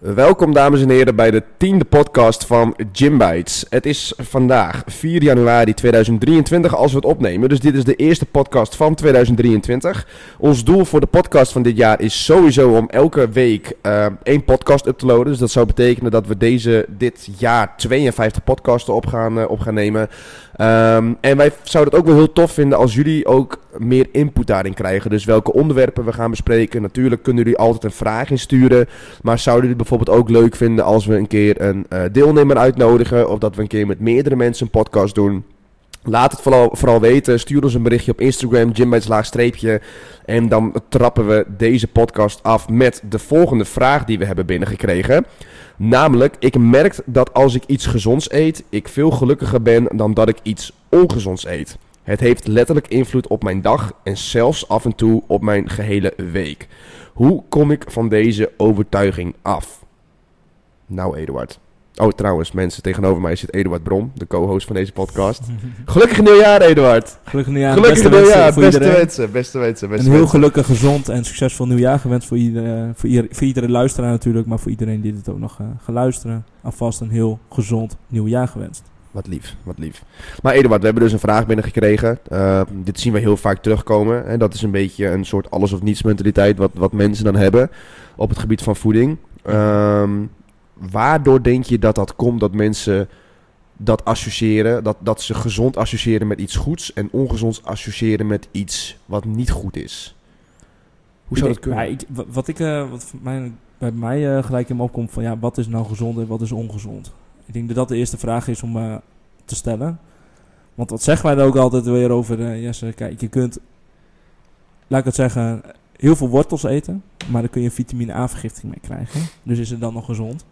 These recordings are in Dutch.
Welkom dames en heren bij de tiende podcast van Gym Bites. Het is vandaag 4 januari 2023 als we het opnemen, dus dit is de eerste podcast van 2023. Ons doel voor de podcast van dit jaar is sowieso om elke week uh, één podcast up te loaden. Dus dat zou betekenen dat we deze, dit jaar 52 podcasten op gaan, uh, op gaan nemen. Um, en wij zouden het ook wel heel tof vinden als jullie ook meer input daarin krijgen. Dus welke onderwerpen we gaan bespreken. Natuurlijk kunnen jullie altijd een vraag insturen. Maar zouden jullie bijvoorbeeld ook leuk vinden als we een keer een uh, deelnemer uitnodigen? Of dat we een keer met meerdere mensen een podcast doen? Laat het vooral, weten. Stuur ons een berichtje op Instagram, gymbijtslaagstreepje. En dan trappen we deze podcast af met de volgende vraag die we hebben binnengekregen. Namelijk, ik merk dat als ik iets gezonds eet, ik veel gelukkiger ben dan dat ik iets ongezonds eet. Het heeft letterlijk invloed op mijn dag en zelfs af en toe op mijn gehele week. Hoe kom ik van deze overtuiging af? Nou, Eduard. Oh, trouwens, mensen, tegenover mij zit Eduard Brom, de co-host van deze podcast. Gelukkig nieuwjaar, Eduard. Gelukkig nieuwjaar. Gelukkig beste nieuwjaar. wensen voor Beste iedereen. wensen, beste wensen, beste Een heel wensen. gelukkig, gezond en succesvol nieuwjaar gewenst voor, ieder, voor, ieder, voor iedere luisteraar natuurlijk, maar voor iedereen die dit ook nog uh, gaat luisteren. Alvast een heel gezond nieuwjaar gewenst. Wat lief, wat lief. Maar Eduard, we hebben dus een vraag binnengekregen. Uh, dit zien we heel vaak terugkomen. En dat is een beetje een soort alles of niets mentaliteit wat, wat mensen dan hebben op het gebied van voeding. Um, waardoor denk je dat dat komt dat mensen dat associëren, dat, dat ze gezond associëren met iets goeds en ongezond associëren met iets wat niet goed is? Hoe zou dat kunnen? Ja, ik, wat ik, uh, wat mij, bij mij uh, gelijk in me opkomt van ja, wat is nou gezond en wat is ongezond? Ik denk dat dat de eerste vraag is om uh, te stellen. Want wat zeggen wij er ook altijd weer over, Jesse? Kijk, je kunt, laat ik het zeggen, heel veel wortels eten, maar daar kun je vitamine A-vergiftiging mee krijgen. Dus is het dan nog gezond?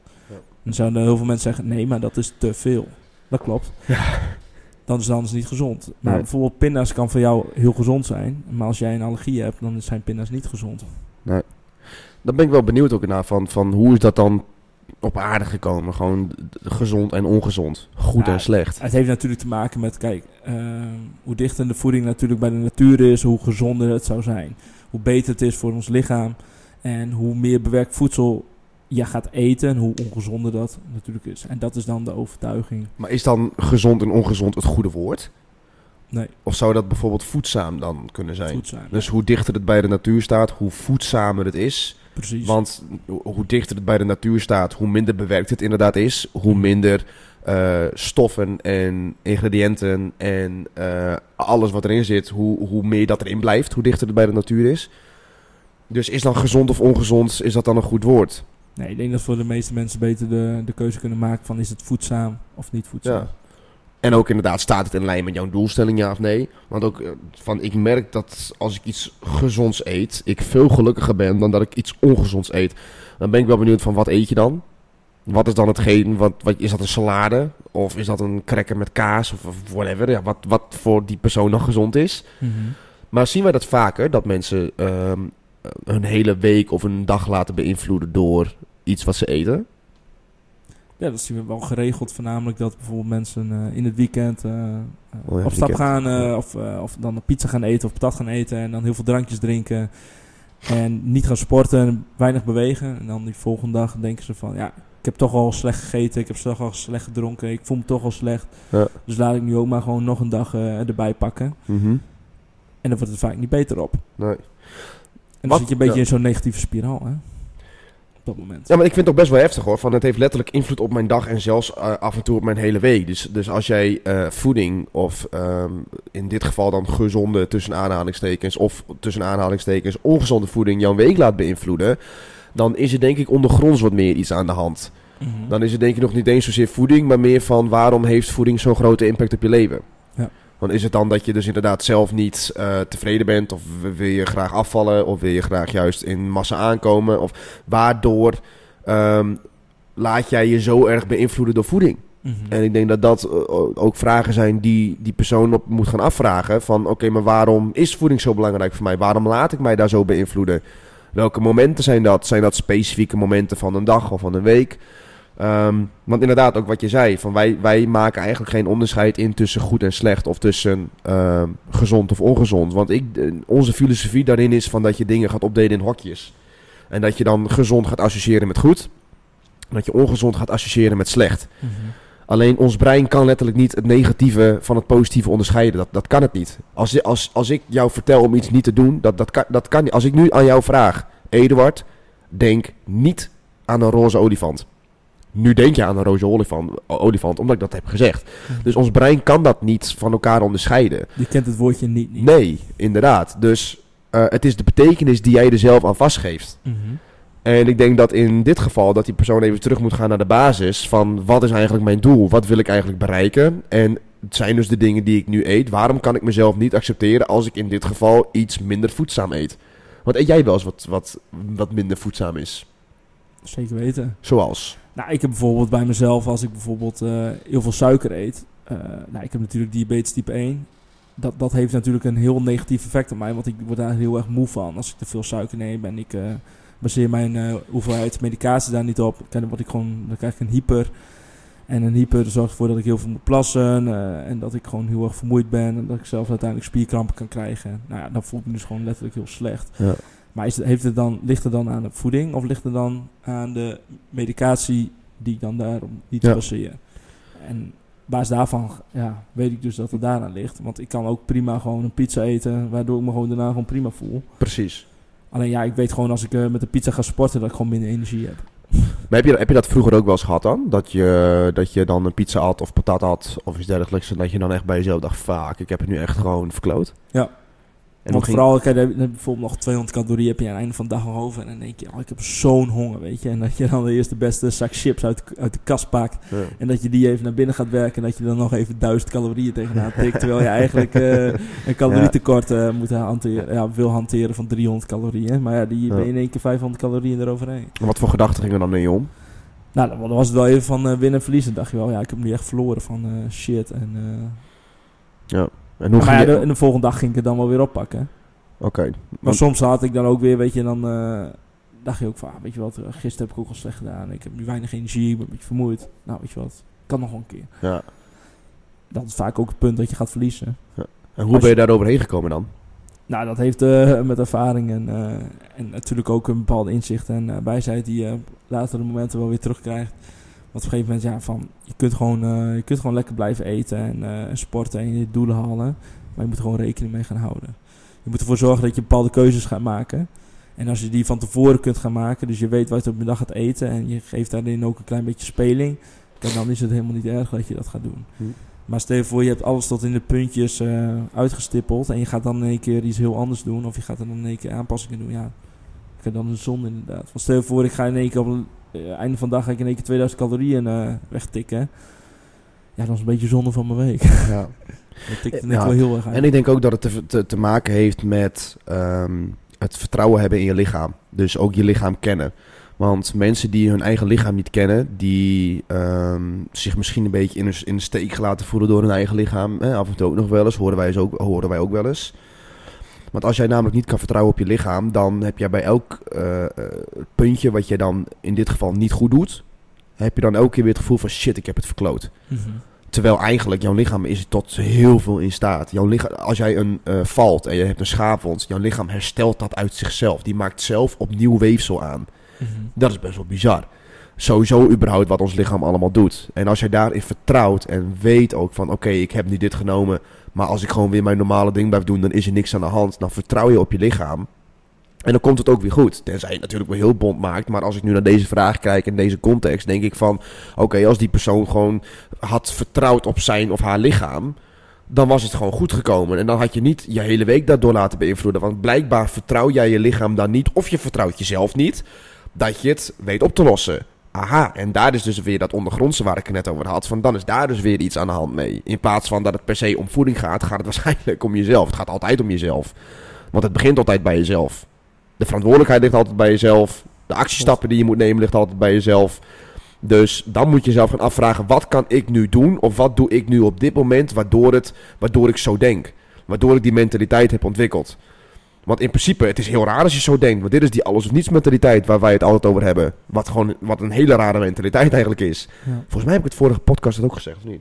Dan zouden heel veel mensen zeggen, nee, maar dat is te veel. Dat klopt. Ja. Dan is het anders niet gezond. Maar Nee. bijvoorbeeld pinda's kan voor jou heel gezond zijn. Maar als jij een allergie hebt, dan zijn pinda's niet gezond. Dan ben ik wel benieuwd ook naar van, van hoe is dat dan op aarde gekomen? Gewoon gezond en ongezond. Goed Ja, en slecht. Het heeft natuurlijk te maken met, kijk, uh, hoe dichter de voeding natuurlijk bij de natuur is, hoe gezonder het zou zijn. Hoe beter het is voor ons lichaam. En hoe meer bewerkt voedsel je gaat eten en hoe ongezonder dat natuurlijk is. En dat is dan de overtuiging. Maar is dan gezond en ongezond het goede woord? Nee, Of zou dat bijvoorbeeld voedzaam dan kunnen zijn? voedzaam. Dus hoe dichter het bij de natuur staat, hoe voedzamer het is. Precies. Want hoe dichter het bij de natuur staat, hoe minder bewerkt het inderdaad is. Hoe minder uh, stoffen en ingrediënten en uh, alles wat erin zit, hoe, hoe meer dat erin blijft, hoe dichter het bij de natuur is. Dus is dan gezond of ongezond, is dat dan een goed woord? Nee, ik denk dat voor de meeste mensen beter de, de keuze kunnen maken van is het voedzaam of niet voedzaam. Ja. En ook inderdaad, staat het in lijn met jouw doelstelling, ja of nee? Want ook uh, van, ik merk dat als ik iets gezonds eet, ik veel gelukkiger ben dan dat ik iets ongezonds eet. Dan ben ik wel benieuwd van, wat eet je dan? Wat is dan hetgeen, wat, wat, is dat een salade? Of is dat een cracker met kaas? Of, of whatever, ja, wat, wat voor die persoon nog gezond is. Mm -hmm. Maar zien wij dat vaker, dat mensen um, hun hele week of een dag laten beïnvloeden door iets wat ze eten? Ja, dat zien we wel geregeld. Voornamelijk dat bijvoorbeeld mensen uh, in het weekend uh, oh ja, op stap weekend. gaan. Uh, of, of dan een pizza gaan eten of patat gaan eten. En dan heel veel drankjes drinken. En niet gaan sporten en weinig bewegen. En dan die volgende dag denken ze van... Ja, ik heb toch al slecht gegeten. Ik heb toch al slecht gedronken. Ik voel me toch al slecht. Ja. Dus laat ik nu ook maar gewoon nog een dag erbij pakken. Mm -hmm. En dan wordt het vaak niet beter op. Nee. En dan Wat? zit je een beetje Ja. in zo'n negatieve spiraal, hè? Dat moment. Ja, maar ik vind het ook best wel heftig hoor. Van het heeft letterlijk invloed op mijn dag en zelfs uh, af en toe op mijn hele week. Dus, dus als jij uh, voeding of um, in dit geval dan gezonde tussen aanhalingstekens of tussen aanhalingstekens ongezonde voeding jouw week laat beïnvloeden, dan is er denk ik ondergronds wat meer iets aan de hand. Mm -hmm. Dan is het denk ik nog niet eens zozeer voeding, maar meer van waarom heeft voeding zo'n grote impact op je leven? Dan is het dan dat je dus inderdaad zelf niet uh, tevreden bent, of wil je graag afvallen, of wil je graag juist in massa aankomen, of waardoor um, laat jij je zo erg beïnvloeden door voeding? Mm -hmm. En ik denk dat dat uh, ook vragen zijn die die persoon op moet gaan afvragen. Van oké, okay, maar waarom is voeding zo belangrijk voor mij? Waarom laat ik mij daar zo beïnvloeden? Welke momenten zijn dat? Zijn dat specifieke momenten van een dag of van een week? Um, want inderdaad, ook wat je zei, van wij, wij maken eigenlijk geen onderscheid in tussen goed en slecht of tussen uh, gezond of ongezond. Want ik, onze filosofie daarin is van dat je dingen gaat opdelen in hokjes. En dat je dan gezond gaat associëren met goed. En dat je ongezond gaat associëren met slecht. Mhm. Alleen ons brein kan letterlijk niet het negatieve van het positieve onderscheiden. Dat, dat kan het niet. Als, als, als ik jou vertel om iets niet te doen, dat, dat, kan, dat kan niet. Als ik nu aan jou vraag, Eduard, denk niet aan een roze olifant. Nu denk je aan een roze olifant, olifant omdat ik dat heb gezegd. Dus ons brein kan dat niet van elkaar onderscheiden. Je kent het woordje niet. niet. Nee, inderdaad. Dus eh, het is de betekenis die jij er zelf aan vastgeeft. Mhm. En ik denk dat in dit geval dat die persoon even terug moet gaan naar de basis van wat is eigenlijk mijn doel? Wat wil ik eigenlijk bereiken? En het zijn dus de dingen die ik nu eet. Waarom kan ik mezelf niet accepteren als ik in dit geval iets minder voedzaam eet? Want eet jij wel eens wat, wat, wat minder voedzaam is? Zeker weten. Zoals? Nou, ik heb bijvoorbeeld bij mezelf, als ik bijvoorbeeld eh, heel veel suiker eet. eh, nou, ik heb natuurlijk diabetes type 1. Dat, dat heeft natuurlijk een heel negatief effect op mij. Want ik word daar heel erg moe van als ik te veel suiker neem. En ik eh, baseer mijn hoeveelheid medicatie daar niet op. Dan, word ik gewoon, dan krijg ik een hyper. En een hyper zorgt ervoor dat ik heel veel moet plassen. en dat ik gewoon heel erg vermoeid ben. En dat ik zelfs uiteindelijk spierkrampen kan krijgen. Nou ja, dan voel ik me dus gewoon letterlijk heel slecht. Ja. Maar is het, heeft het dan, ligt het dan aan de voeding of ligt het dan aan de medicatie die ik dan daarom niet Ja. baseer? En basis daarvan ja, weet ik dus dat het daaraan ligt. Want ik kan ook prima gewoon een pizza eten, waardoor ik me gewoon daarna gewoon prima voel. Precies. Alleen ja, ik weet gewoon als ik eh, met de pizza ga sporten dat ik gewoon minder energie heb. Maar heb je, heb je dat vroeger ook wel eens gehad dan? Dat je, dat je dan een pizza had of patat had of iets dergelijks. En dat je dan echt bij jezelf dacht, fuck, ik heb het nu echt gewoon verkloot. Ja. En Want vooral, kijk, dan heb je bijvoorbeeld nog 200 calorieën heb je aan het einde van de dag over. En dan denk je, oh, ik heb zo'n honger, weet je. En dat je dan de eerste beste zak chips uit, uit de kast pakt. Ja. En dat je die even naar binnen gaat werken. En dat je dan nog even 1000 calorieën tegenaan tikt. terwijl je eigenlijk eh, een calorietekort eh, moet hanteren, ja, wil hanteren van 300 calorieën. Maar ja, die Ja. ben je in één keer 500 calorieën eroverheen. En Wat voor gedachten gingen dan je om? Nou, dan was het wel even van eh, winnen en verliezen. dacht je wel, ja, ik heb nu echt verloren van shit. En, eh, En hoe maar ja, je... de, en de volgende dag ging ik het dan wel weer oppakken. Oké. Maar soms had ik dan ook weer, weet je, dan eh, dacht je ook van, ah, weet je wat, eh, gisteren heb ik ook al slecht gedaan. Ik heb nu weinig energie, ik ben een beetje vermoeid. Nou, weet je wat, kan nog wel een keer. Ja. Dat is vaak ook het punt dat je gaat verliezen. En hoe Als ben je daar overheen gekomen dan? Nou, dat heeft eh, met ervaring en, en natuurlijk ook een bepaalde inzicht en wijsheid die je op latere momenten wel weer terugkrijgt. Want op een gegeven moment, ja, van, je, kunt gewoon, eh, je kunt gewoon lekker blijven eten en eh, sporten en je doelen halen. Maar je moet er gewoon rekening mee gaan houden. Je moet ervoor zorgen dat je bepaalde keuzes gaat maken. En als je die van tevoren kunt gaan maken, dus je weet wat je op de dag gaat eten en je geeft daarin ook een klein beetje speling, dan- is het helemaal niet erg dat je dat gaat doen. Hm. Maar stel je voor, je hebt alles tot in de puntjes eh, uitgestippeld en je gaat dan in één keer iets heel anders doen of je gaat dan in één keer aanpassingen doen. Ja, dan een zon inderdaad. Want stel je voor, ik ga in één keer op het einde van de dag ga ik in één keer 2000 calorieën eh, wegtikken. Ja, dat is een beetje zonde van mijn week. Ja. Dat tikt Ja, wel heel erg uit. En ik denk ook dat het te, te, te maken heeft met ehm, het vertrouwen hebben in je lichaam. Dus ook je lichaam kennen. Want mensen die hun eigen lichaam niet kennen, die ehm, zich misschien een beetje in een, in een steek laten voelen door hun eigen lichaam. Hè, af en toe ook nog wel eens, horen wij, ook, horen wij ook wel eens. Want als jij namelijk niet kan vertrouwen op je lichaam, dan heb jij bij elk eh, eh, puntje wat je dan in dit geval niet goed doet, heb je dan elke keer weer het gevoel van shit, ik heb het verkloot. Mhm. Terwijl eigenlijk jouw lichaam is tot heel veel in staat. Jouw lichaam, als jij een, eh, valt en je hebt een schaafwond, jouw lichaam herstelt dat uit zichzelf. Die maakt zelf opnieuw weefsel aan. Mhm. Dat is best wel bizar. Sowieso überhaupt wat ons lichaam allemaal doet. En als jij daarin vertrouwt en weet ook van... oké, ik heb nu dit genomen... maar als ik gewoon weer mijn normale ding blijf doen... dan is er niks aan de hand. Dan vertrouw je op je lichaam. En dan komt het ook weer goed. Tenzij je natuurlijk wel heel bond maakt. Maar als ik nu naar deze vraag kijk in deze context... denk ik van... oké, als die persoon gewoon had vertrouwd op zijn of haar lichaam... dan was het gewoon goed gekomen. En dan had je niet je hele week daardoor laten beïnvloeden. Want blijkbaar vertrouw jij je lichaam dan niet... of je vertrouwt jezelf niet... dat je het weet op te lossen. Aha, en daar is dus weer dat ondergrondse waar ik het net over had. Van dan is daar dus weer iets aan de hand mee. In plaats van dat het per se om voeding gaat, gaat het waarschijnlijk om jezelf. Het gaat altijd om jezelf. Want het begint altijd bij jezelf. De verantwoordelijkheid ligt altijd bij jezelf. De actiestappen die je moet nemen ligt altijd bij jezelf. Dus dan moet je jezelf gaan afvragen: wat kan ik nu doen? Of wat doe ik nu op dit moment waardoor, het, waardoor ik zo denk? Waardoor ik die mentaliteit heb ontwikkeld. Want in principe, het is heel raar als je zo denkt. Want dit is die alles of niets mentaliteit waar wij het altijd over hebben. Wat gewoon wat een hele rare mentaliteit eigenlijk is. Ja. Volgens mij heb ik het vorige podcast het ook gezegd, of niet? Nou,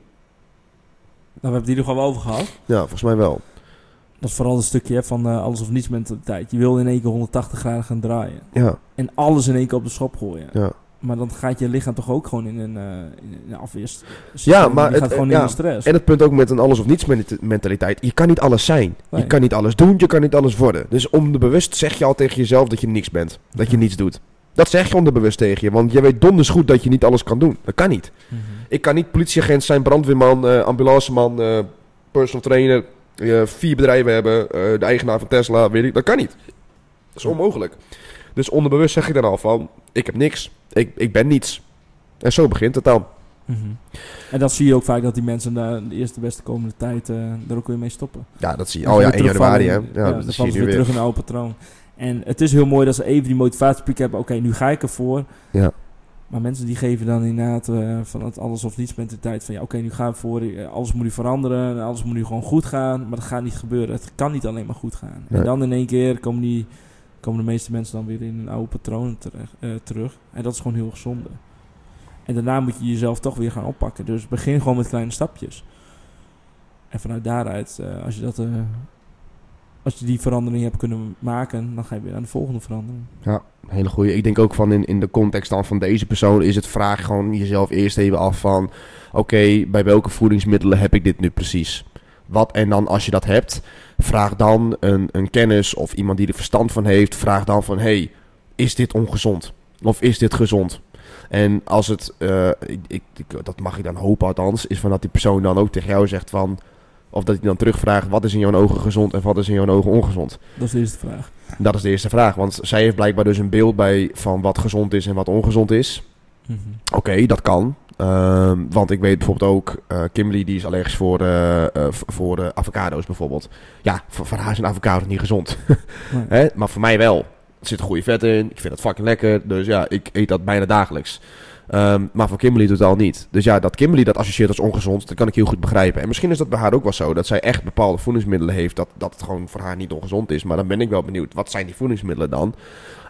we hebben het hier nog wel over gehad. Ja, volgens mij wel. Dat is vooral een stukje hè, van eh, alles of niets mentaliteit. Je wil in één keer 180 graden gaan draaien. Ja, En alles in één keer op de schop gooien. ja. Maar dan gaat je lichaam toch ook gewoon in een, uh, in een afweer. Ja, maar het, gaat gewoon ja, in de stress. En het punt ook met een alles of niets mentaliteit. Je kan niet alles zijn. Nee. Je kan niet alles doen, je kan niet alles worden. Dus onderbewust zeg je al tegen jezelf dat je niks bent. Dat je niets doet. Dat zeg je onderbewust tegen je. Want je weet donders goed dat je niet alles kan doen. Dat kan niet. Mhm. Ik kan niet politieagent zijn, brandweerman, eh, ambulanceman, eh, personal trainer, eh, vier bedrijven hebben, eh, de eigenaar van Tesla, weet ik. Dat kan niet. Dat is onmogelijk. Dus onderbewust zeg je dan al van, ik heb niks, ik, ik ben niets. En zo begint het dan. Mhm. En dan zie je ook vaak dat die mensen de, de eerste beste komende tijd eh er ook weer mee stoppen. Ja, dat zie je. Oh ja, 1 januari hè. Ja, dan dat zie je nu weer terug in een oude patroon. En het is heel mooi dat ze even die motivatiepiek hebben. Oké, nu ga ik ervoor. Ja. Maar mensen die geven dan inderdaad eh, van het alles of niets mentaliteit. Van ja, oké, nu gaan we voor. eh, Alles moet nu veranderen. Alles moet nu gewoon goed gaan. Maar dat gaat niet gebeuren. Het kan niet alleen maar goed gaan. Nee. En dan in één keer komen, die, komen de meeste mensen dan weer in een oude patroon terecht, eh, terug. En dat is gewoon heel gezonde. En daarna moet je jezelf toch weer gaan oppakken. Dus begin gewoon met kleine stapjes. En vanuit daaruit, eh, als je dat... eh, als je die verandering hebt kunnen maken, dan ga je weer aan de volgende verandering. Ja, hele goeie. Ik denk ook van in, in de context dan van deze persoon is het vraag gewoon jezelf eerst even af van... Oké, bij welke voedingsmiddelen heb ik dit nu precies? Wat en dan als je dat hebt, vraag dan een, een kennis of iemand die er verstand van heeft. Vraag dan van, hey, is dit ongezond? Of is dit gezond? En als het, eh, ik, ik, dat mag ik dan hopen althans, is van dat die persoon dan ook tegen jou zegt van... Of dat hij dan terugvraagt, wat is in jouw ogen gezond en wat is in jouw ogen ongezond? Dat is de eerste vraag. Dat is de eerste vraag, want zij heeft blijkbaar dus een beeld bij van wat gezond is en wat ongezond is. Mhm. Oké, dat kan. Ehm, want ik weet bijvoorbeeld ook, eh Kimberly die is allergisch voor, eh, eh, voor avocado's bijvoorbeeld. Ja, voor, voor haar is een avocado niet gezond. Nee. Hè? Maar voor mij wel. Er zit goede vet in, ik vind het fucking lekker. Dus ja, ik eet dat bijna dagelijks. Ehm, maar voor Kimberly totaal niet. Dus ja, dat Kimberly dat associeert als ongezond, dat kan ik heel goed begrijpen. En misschien is dat bij haar ook wel zo, dat zij echt bepaalde voedingsmiddelen heeft, dat, dat het gewoon voor haar niet ongezond is. Maar dan ben ik wel benieuwd, wat zijn die voedingsmiddelen dan?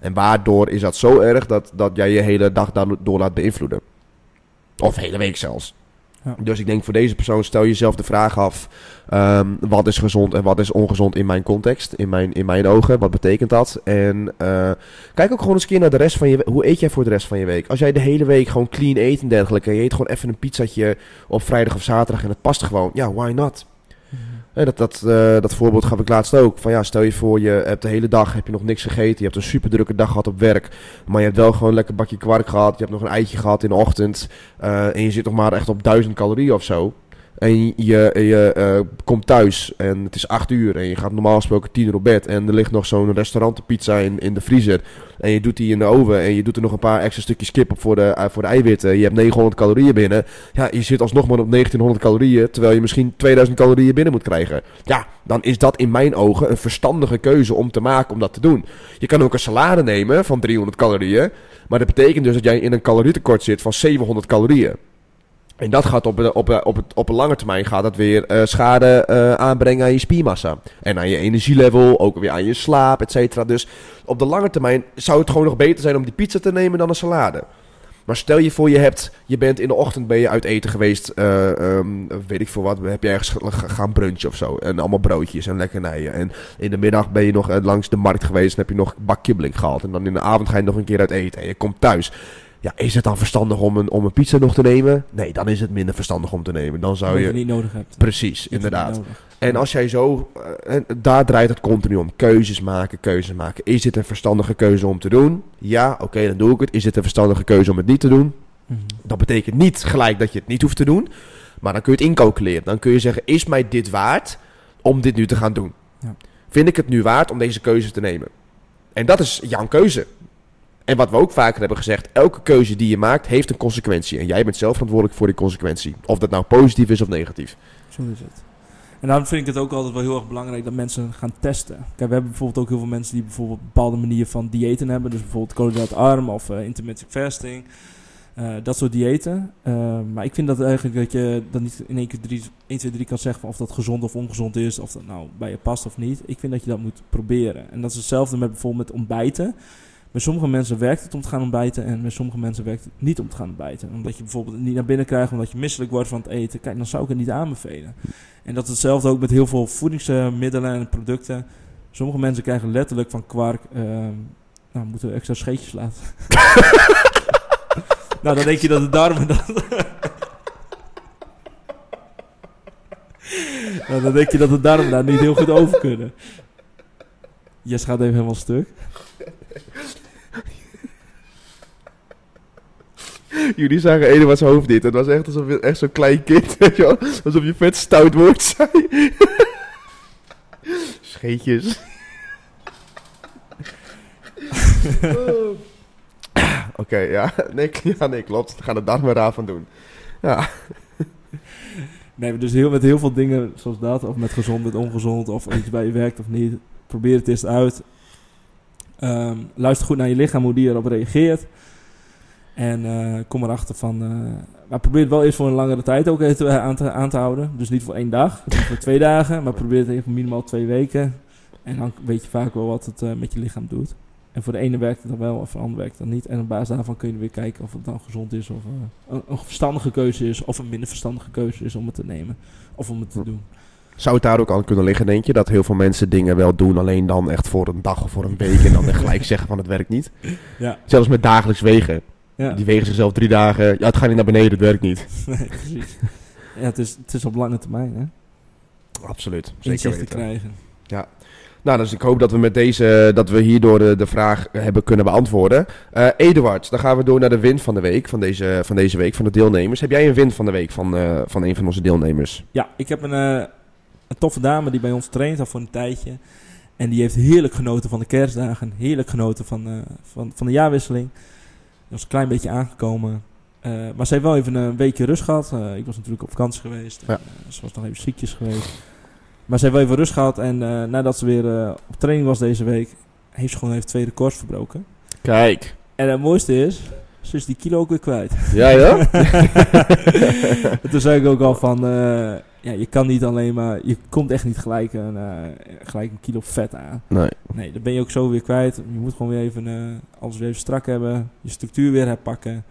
En waardoor is dat zo erg dat, dat jij je hele dag daardoor laat beïnvloeden? Of hele week zelfs. Ja. Dus ik denk voor deze persoon stel jezelf de vraag af: ehm, wat is gezond en wat is ongezond in mijn context, in mijn, in mijn ogen? Wat betekent dat? En eh, kijk ook gewoon eens een keer naar de rest van je Hoe eet jij voor de rest van je week? Als jij de hele week gewoon clean eet en dergelijke, en je eet gewoon even een pizzatje op vrijdag of zaterdag en het past gewoon, ja, why not? Dat, dat, eh, dat voorbeeld gaf ik laatst ook. Van ja, stel je voor, je hebt de hele dag heb je nog niks gegeten. Je hebt een super drukke dag gehad op werk. Maar je hebt wel gewoon een lekker bakje kwark gehad. Je hebt nog een eitje gehad in de ochtend. eh, en je zit nog maar echt op 1000 calorieën of zo. En je, je eh, komt thuis en het is 8 uur. En je gaat normaal gesproken 10 uur op bed. En er ligt nog zo'n restaurantenpizza in, in de vriezer. En je doet die in de oven. En je doet er nog een paar extra stukjes kip op voor de, eh, voor de eiwitten. Je hebt 900 calorieën binnen. Ja, je zit alsnog maar op 1900 calorieën. Terwijl je misschien 2000 calorieën binnen moet krijgen. Ja, dan is dat in mijn ogen een verstandige keuze om te maken om dat te doen. Je kan ook een salade nemen van 300 calorieën. Maar dat betekent dus dat jij in een calorietekort zit van 700 calorieën. En dat gaat op, op, de- op, het, op een lange termijn gaat dat weer eh, schade eh, aanbrengen aan je spiermassa. En aan je energielevel, ook weer aan je slaap, et cetera. Dus op de lange termijn zou het gewoon nog beter zijn om die pizza te nemen dan een salade. Maar stel je voor, je, hebt, je bent in de ochtend ben je uit eten geweest, eh, ehm, weet ik veel wat, heb je ergens ge- ge- gaan brunchen of zo. En allemaal broodjes en lekkernijen. En in de middag ben je nog eh, langs de markt geweest en heb je nog een bak gehaald. En dan in de avond ga je nog een keer uit eten en je komt thuis. Ja, is het dan verstandig om een, om een pizza nog te nemen? Nee, dan is het minder verstandig om te nemen. Dan zou je je... niet nodig hebt. Precies, Je het inderdaad. En als jij zo, eh, en daar draait het continu om. Keuzes maken, keuzes maken. Is dit een verstandige keuze om te doen? Ja, oké, dan doe ik het. Is dit een verstandige keuze om het niet te doen? Mhm. Dat betekent niet gelijk dat je het niet hoeft te doen. Maar dan kun je het incalculeren. Dan kun je zeggen, is mij dit waard om dit nu te gaan doen? Ja. Vind ik het nu waard om deze keuze te nemen? En dat is jouw keuze. En wat we ook vaker hebben gezegd, elke keuze die je maakt heeft een consequentie. En jij bent zelf verantwoordelijk voor die consequentie. Of dat nou positief is of negatief. Zo is het. En daarom vind ik het ook altijd wel heel erg belangrijk dat mensen gaan testen. Kijk, we hebben bijvoorbeeld ook heel veel mensen die bijvoorbeeld bepaalde manieren van diëten hebben. Dus bijvoorbeeld koolhydraatarm of eh, intermittent fasting. Eh, dat soort diëten. Eh, maar ik vind dat eigenlijk dat je dan niet in één keer drie, 1, 2, 3 kan zeggen of dat gezond of ongezond is. Of dat nou bij je past of niet. Ik vind dat je dat moet proberen. En dat is hetzelfde met bijvoorbeeld met ontbijten. Bij sommige mensen werkt het om te gaan ontbijten en bij sommige mensen werkt het niet om te gaan ontbijten. Omdat je bijvoorbeeld niet naar binnen krijgt, omdat je misselijk wordt van het eten. Kijk, dan zou ik het niet aanbevelen. En dat is hetzelfde ook met heel veel voedingsmiddelen en producten. Sommige mensen krijgen letterlijk van kwark, ehm, nou moeten we extra scheetjes laten. nou, dan denk je dat de darmen dat... nou, dan denk je dat de darmen daar niet heel goed over kunnen. Jes gaat even helemaal stuk. Jullie zagen Eduard's hoofd niet. Het was echt alsof je echt zo'n klein kind, weet je? Alsof je vet stout woord zei. Scheetjes. Oké, ja. Nee, ja, nee, klopt. We gaan het daar maar raar van doen. Ja. Nee, dus heel, met heel veel dingen zoals dat, of met gezond, met ongezond, of iets bij je werkt of niet. Probeer het eerst uit. Ehm, luister goed naar je lichaam, hoe die erop reageert. En eh, kom erachter van. eh maar probeer het wel eerst voor een langere tijd ook even aan te, aan te houden. Dus niet voor één dag, niet voor twee dagen, maar probeer het even minimaal twee weken. En dan weet je vaak wel wat het eh, met je lichaam doet. En voor de ene werkt het dan wel, of voor de ander werkt het dan niet. En op basis daarvan kun je weer kijken of het dan gezond is, of eh, een, een verstandige keuze is, of een minder verstandige keuze is om het te nemen. Of om het te doen. Zou het daar ook aan kunnen liggen, denk je? Dat heel veel mensen dingen wel doen, alleen dan echt voor een dag of voor een week. En dan gelijk zeggen van het werkt niet. Ja. Zelfs met dagelijks wegen. Ja, Die wegen zichzelf drie dagen. Ja, het gaat niet naar beneden, het werkt niet. nee, precies. Ja, het is, het is op lange termijn, hè? Absoluut. Zeker Inzicht te weten. krijgen. Nou, dus ik hoop dat we met deze, dat we hierdoor de, de vraag hebben kunnen beantwoorden. Eh Eduard, dan gaan we door naar de win van de week, van deze, van deze week, van de deelnemers. Heb jij een win van de week van, eh, van een van onze deelnemers? Ja, ik heb een, eh, een toffe dame die bij ons traint al voor een tijdje. En die heeft heerlijk genoten van de kerstdagen. Heerlijk genoten van, eh, van, van de jaarwisseling. Was een klein beetje aangekomen. Eh, maar ze heeft wel even een weekje rust gehad. Eh, ik was natuurlijk op vakantie geweest. Ja. En, eh, ze was nog even ziekjes geweest. Maar ze heeft wel even rust gehad. En nadat ze weer op training was deze week... heeft ze gewoon even twee records verbroken. Kijk. En het mooiste is... ze is die kilo ook weer kwijt. Ja, ja? En Toen zei ik ook al van, ja, je kan niet alleen maar, je komt echt niet gelijk een, eh, gelijk een kilo vet aan. nee. Nee, dan ben je ook zo weer kwijt. Je moet gewoon weer even uh, alles weer even strak hebben, je structuur weer herpakken.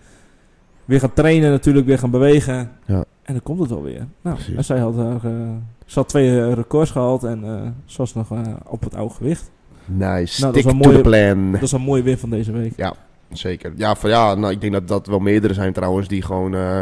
Weer gaan trainen natuurlijk, weer gaan bewegen. Ja. En dan komt het wel weer. Nou, en zij had, eh, ze had twee eh, records gehaald en eh ze was nog eh, op het oude gewicht. Nice. Nou, dat is Stick wel to mooi. the plan. Dat is een mooie win van deze week. Zeker. Ja, van, ja nou, ik denk dat dat wel meerdere zijn trouwens die gewoon eh,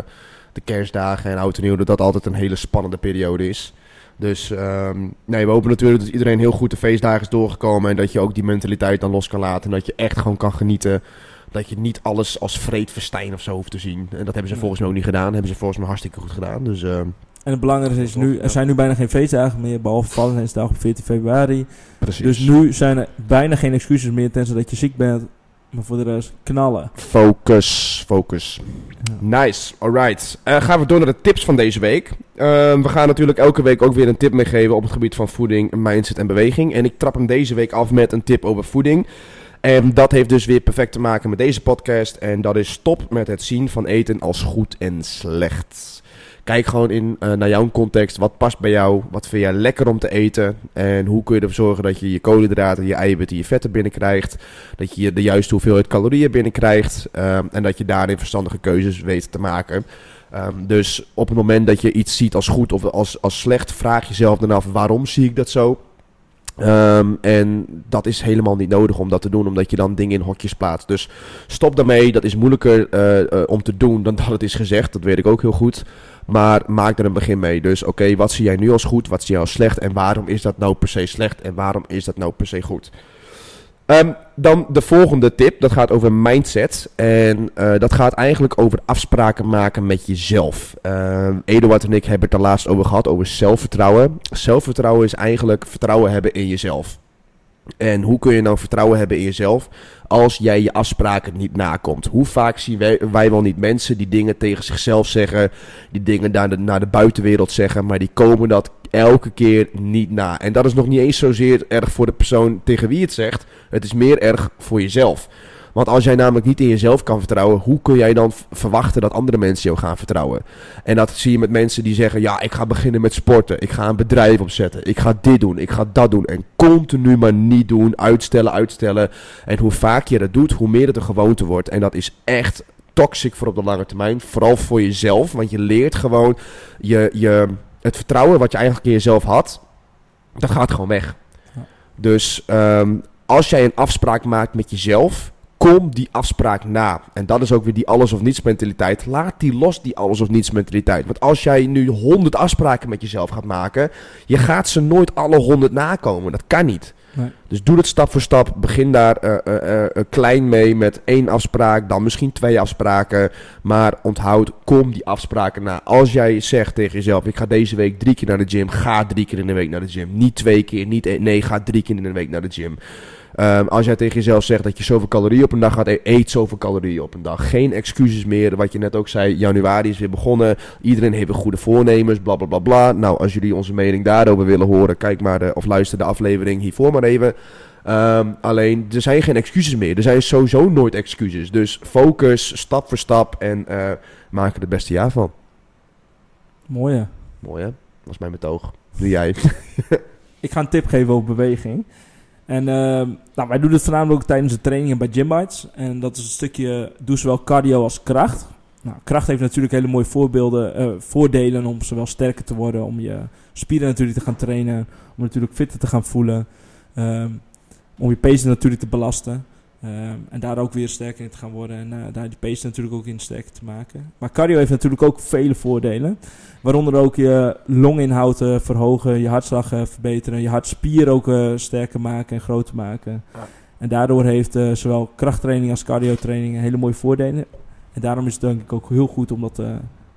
de kerstdagen en oud en nieuw, dat dat altijd een hele spannende periode is. Dus ehm, nee, we hopen natuurlijk dat iedereen heel goed de feestdagen is doorgekomen en dat je ook die mentaliteit dan los kan laten en dat je echt gewoon kan genieten. Dat je niet alles als vreedverstijn of zo hoeft te zien. En dat hebben ze volgens mij ook niet gedaan. hebben ze volgens mij hartstikke goed gedaan. Dus ehm, En het belangrijkste is nu, er zijn nu bijna geen feestdagen meer, behalve Valentijnsdag op 14 februari. precies. Dus nu zijn er bijna geen excuses meer, tenzij dat je ziek bent. Maar voor de rest, knallen. Focus, focus. Nice, alright. Eh gaan we door naar de tips van deze week. Ehm, we gaan natuurlijk elke week ook weer een tip meegeven op het gebied van voeding, mindset en beweging. En ik trap hem deze week af met een tip over voeding. En dat heeft dus weer perfect te maken met deze podcast. En dat is stop met het zien van eten als goed en slecht. Kijk gewoon in eh, naar jouw context. Wat past bij jou? Wat vind jij lekker om te eten? En hoe kun je ervoor zorgen dat je je koolhydraten, je eiwitten, je vetten binnenkrijgt? Dat je de juiste hoeveelheid calorieën binnenkrijgt. ehm, en dat je daarin verstandige keuzes weet te maken. Ehm, dus op het moment dat je iets ziet als goed of als, als slecht, vraag jezelf dan af waarom zie ik dat zo? Ehm, en dat is helemaal niet nodig om dat te doen, omdat je dan dingen in hokjes plaatst. Dus stop daarmee. Dat is moeilijker eh, eh, om te doen dan dat het is gezegd. Dat weet ik ook heel goed. Maar maak er een begin mee. Dus oké, wat zie jij nu als goed? Wat zie jij als slecht? En waarom is dat nou per se slecht? En waarom is dat nou per se goed? Ehm, dan de volgende tip. Dat gaat over mindset. En eh, dat gaat eigenlijk over afspraken maken met jezelf. Ehm Eduard en ik hebben het er laatst over gehad. Over zelfvertrouwen. Zelfvertrouwen is eigenlijk vertrouwen hebben in jezelf. En hoe kun je nou vertrouwen hebben in jezelf als jij je afspraken niet nakomt? Hoe vaak zien wij, wel niet mensen die dingen tegen zichzelf zeggen, die dingen naar de, naar de buitenwereld zeggen, maar die komen dat elke keer niet na. En dat is nog niet eens zozeer erg voor de persoon tegen wie het zegt, het is meer erg voor jezelf. Want als jij namelijk niet in jezelf kan vertrouwen, hoe kun jij dan verwachten dat andere mensen jou gaan vertrouwen? En dat zie je met mensen die zeggen: Ja, ik ga beginnen met sporten. Ik ga een bedrijf opzetten. Ik ga dit doen. Ik ga dat doen. En continu maar niet doen. Uitstellen, uitstellen. En hoe vaak je dat doet, hoe meer het een gewoonte wordt. En dat is echt toxic voor op de lange termijn. Vooral voor jezelf. Want je leert gewoon je, je, het vertrouwen wat je eigenlijk in jezelf had. Dat gaat gewoon weg. Dus ehm, als jij een afspraak maakt met jezelf kom die afspraak na. En dat is ook weer die alles of niets mentaliteit. Laat die los, die alles of niets mentaliteit. Want als jij nu 100 afspraken met jezelf gaat maken, je gaat ze nooit alle 100 nakomen. Dat kan niet. Nee. Dus doe het stap voor stap. Begin daar eh, eh, eh, klein mee met één afspraak, dan misschien twee afspraken. Maar onthoud, kom die afspraken na. Als jij zegt tegen jezelf, ik ga deze week drie keer naar de gym, ga drie keer in de week naar de gym. Niet twee keer, niet nee, ga drie keer in de week naar de gym. Ehm, als jij tegen jezelf zegt dat je zoveel calorieën op een dag gaat, e- eet zoveel calorieën op een dag. Geen excuses meer. Wat je net ook zei, januari is weer begonnen. Iedereen heeft weer goede voornemens, bla bla bla bla. Nou, als jullie onze mening daarover willen horen, kijk maar de, of luister de aflevering hiervoor maar even. Ehm, alleen, er zijn geen excuses meer. Er zijn sowieso nooit excuses. Dus focus, stap voor stap en eh, maak er het beste jaar van. Mooi hè. Mooi hè? Dat was mijn betoog. Nu jij. Ik ga een tip geven over beweging. En ehm, nou, wij doen het voornamelijk tijdens de trainingen bij Gym Bites. En dat is een stukje, doe zowel cardio als kracht. Nou, kracht heeft natuurlijk hele mooie voorbeelden, eh, voordelen om zowel sterker te worden, om je spieren natuurlijk te gaan trainen, om natuurlijk fitter te gaan voelen, ehm, om je pezen natuurlijk te belasten. Ehm, en daar ook weer sterker in te gaan worden en eh, daar die pezen natuurlijk ook in sterker te maken. Maar cardio heeft natuurlijk ook vele voordelen. Waaronder ook je longinhoud eh, verhogen, je hartslag eh, verbeteren, je hartspier ook sterker maken en groter maken. Ja. En daardoor heeft zowel krachttraining als cardiotraining hele mooie voordelen. En daarom is het denk ik ook heel goed om dat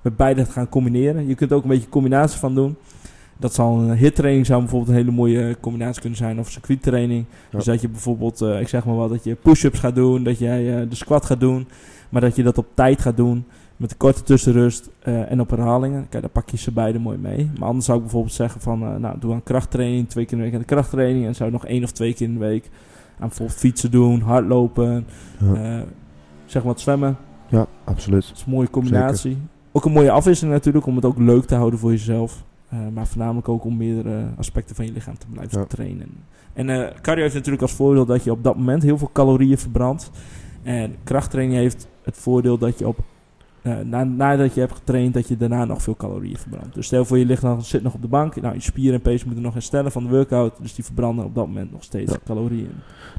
met beide te gaan combineren. Je kunt er ook een beetje combinatie van doen. Dat zal een hittraining zou bijvoorbeeld een hele mooie combinatie kunnen zijn. Of circuittraining. Ja. Dus dat je bijvoorbeeld, eh, ik zeg maar wat, dat je push-ups gaat doen. Dat jij eh, de squat gaat doen. Maar dat je dat op tijd gaat doen. Met een korte tussenrust eh, en op herhalingen. Kijk, daar pak je ze beide mooi mee. Maar anders zou ik bijvoorbeeld zeggen van, nou, doe aan krachttraining. Twee keer in de week aan de krachttraining. En zou nog één of twee keer in de week aan bijvoorbeeld fietsen doen, hardlopen. Ja, zeg maar wat zwemmen. ja absoluut. Dat is een mooie combinatie. Ook een mooie afwisseling natuurlijk, om het ook leuk te houden voor jezelf. Eh, maar voornamelijk ook om meerdere aspecten van je lichaam te blijven Ja. trainen. En eh, cardio heeft natuurlijk als voordeel dat je op dat moment heel veel calorieën verbrandt. En krachttraining heeft het voordeel dat je op, eh, na, nadat je hebt getraind, dat je daarna nog veel calorieën verbrandt. Dus stel voor je ligt nog, zit nog op de bank. Nou, je spieren en pezen moeten nog herstellen van de workout. Dus die verbranden op dat moment nog steeds Ja. calorieën.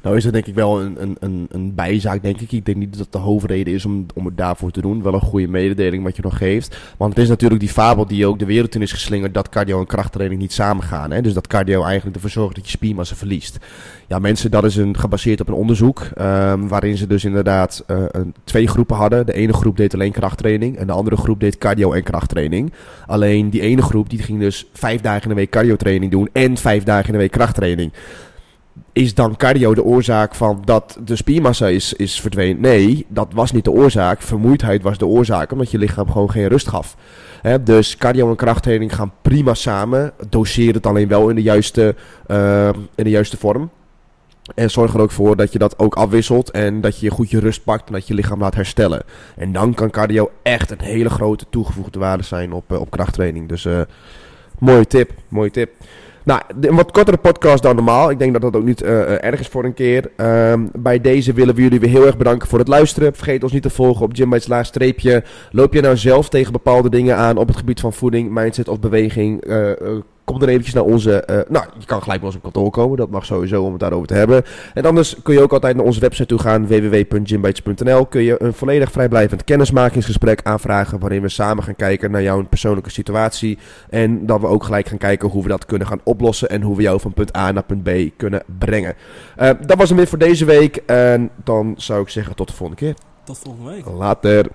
Nou is dat denk ik wel een, een, een, een bijzaak, denk ik. Ik denk niet dat dat de hoofdreden is om, om het daarvoor te doen. Wel een goede mededeling wat je nog geeft. Want het is natuurlijk die fabel die ook de wereld in is geslingerd... dat cardio en krachttraining niet samengaan. Hè? Dus dat cardio eigenlijk ervoor zorgt dat je spiermassa verliest. Ja, mensen, dat is een, gebaseerd op een onderzoek... ehm, waarin ze dus inderdaad eh, een, twee groepen hadden. De ene groep deed alleen krachttraining... en de andere groep deed cardio en krachttraining. Alleen die ene groep die ging dus vijf dagen in de week cardiotraining doen... en vijf dagen in de week krachttraining is dan cardio de oorzaak van dat de spiermassa is, is verdwenen? Nee, dat was niet de oorzaak. Vermoeidheid was de oorzaak, omdat je lichaam gewoon geen rust gaf. Hè, dus cardio en krachttraining gaan prima samen. Doseer het alleen wel in de juiste, eh, in de juiste vorm. En zorg er ook voor dat je dat ook afwisselt en dat je goed je rust pakt en dat je lichaam laat herstellen. En dan kan cardio echt een hele grote toegevoegde waarde zijn op, eh, op krachttraining. Dus eh mooie tip, mooie tip. Nou, een wat kortere podcast dan normaal. Ik denk dat dat ook niet eh, erg is voor een keer. Ehm, bij deze willen we jullie weer heel erg bedanken voor het luisteren. Vergeet ons niet te volgen op Gymbites Loop je nou zelf tegen bepaalde dingen aan op het gebied van voeding, mindset of beweging? Eh, kom dan eventjes naar onze... eh, nou, je kan gelijk bij ons op kantoor komen. Dat mag sowieso om het daarover te hebben. En anders kun je ook altijd naar onze website toe gaan. www.gymbites.nl Kun je een volledig vrijblijvend kennismakingsgesprek aanvragen. Waarin we samen gaan kijken naar jouw persoonlijke situatie. En dat we ook gelijk gaan kijken hoe we dat kunnen gaan oplossen. En hoe we jou van punt A naar punt B kunnen brengen. Eh, dat was hem weer voor deze week. En dan zou ik zeggen tot de volgende keer. Tot volgende week. Later.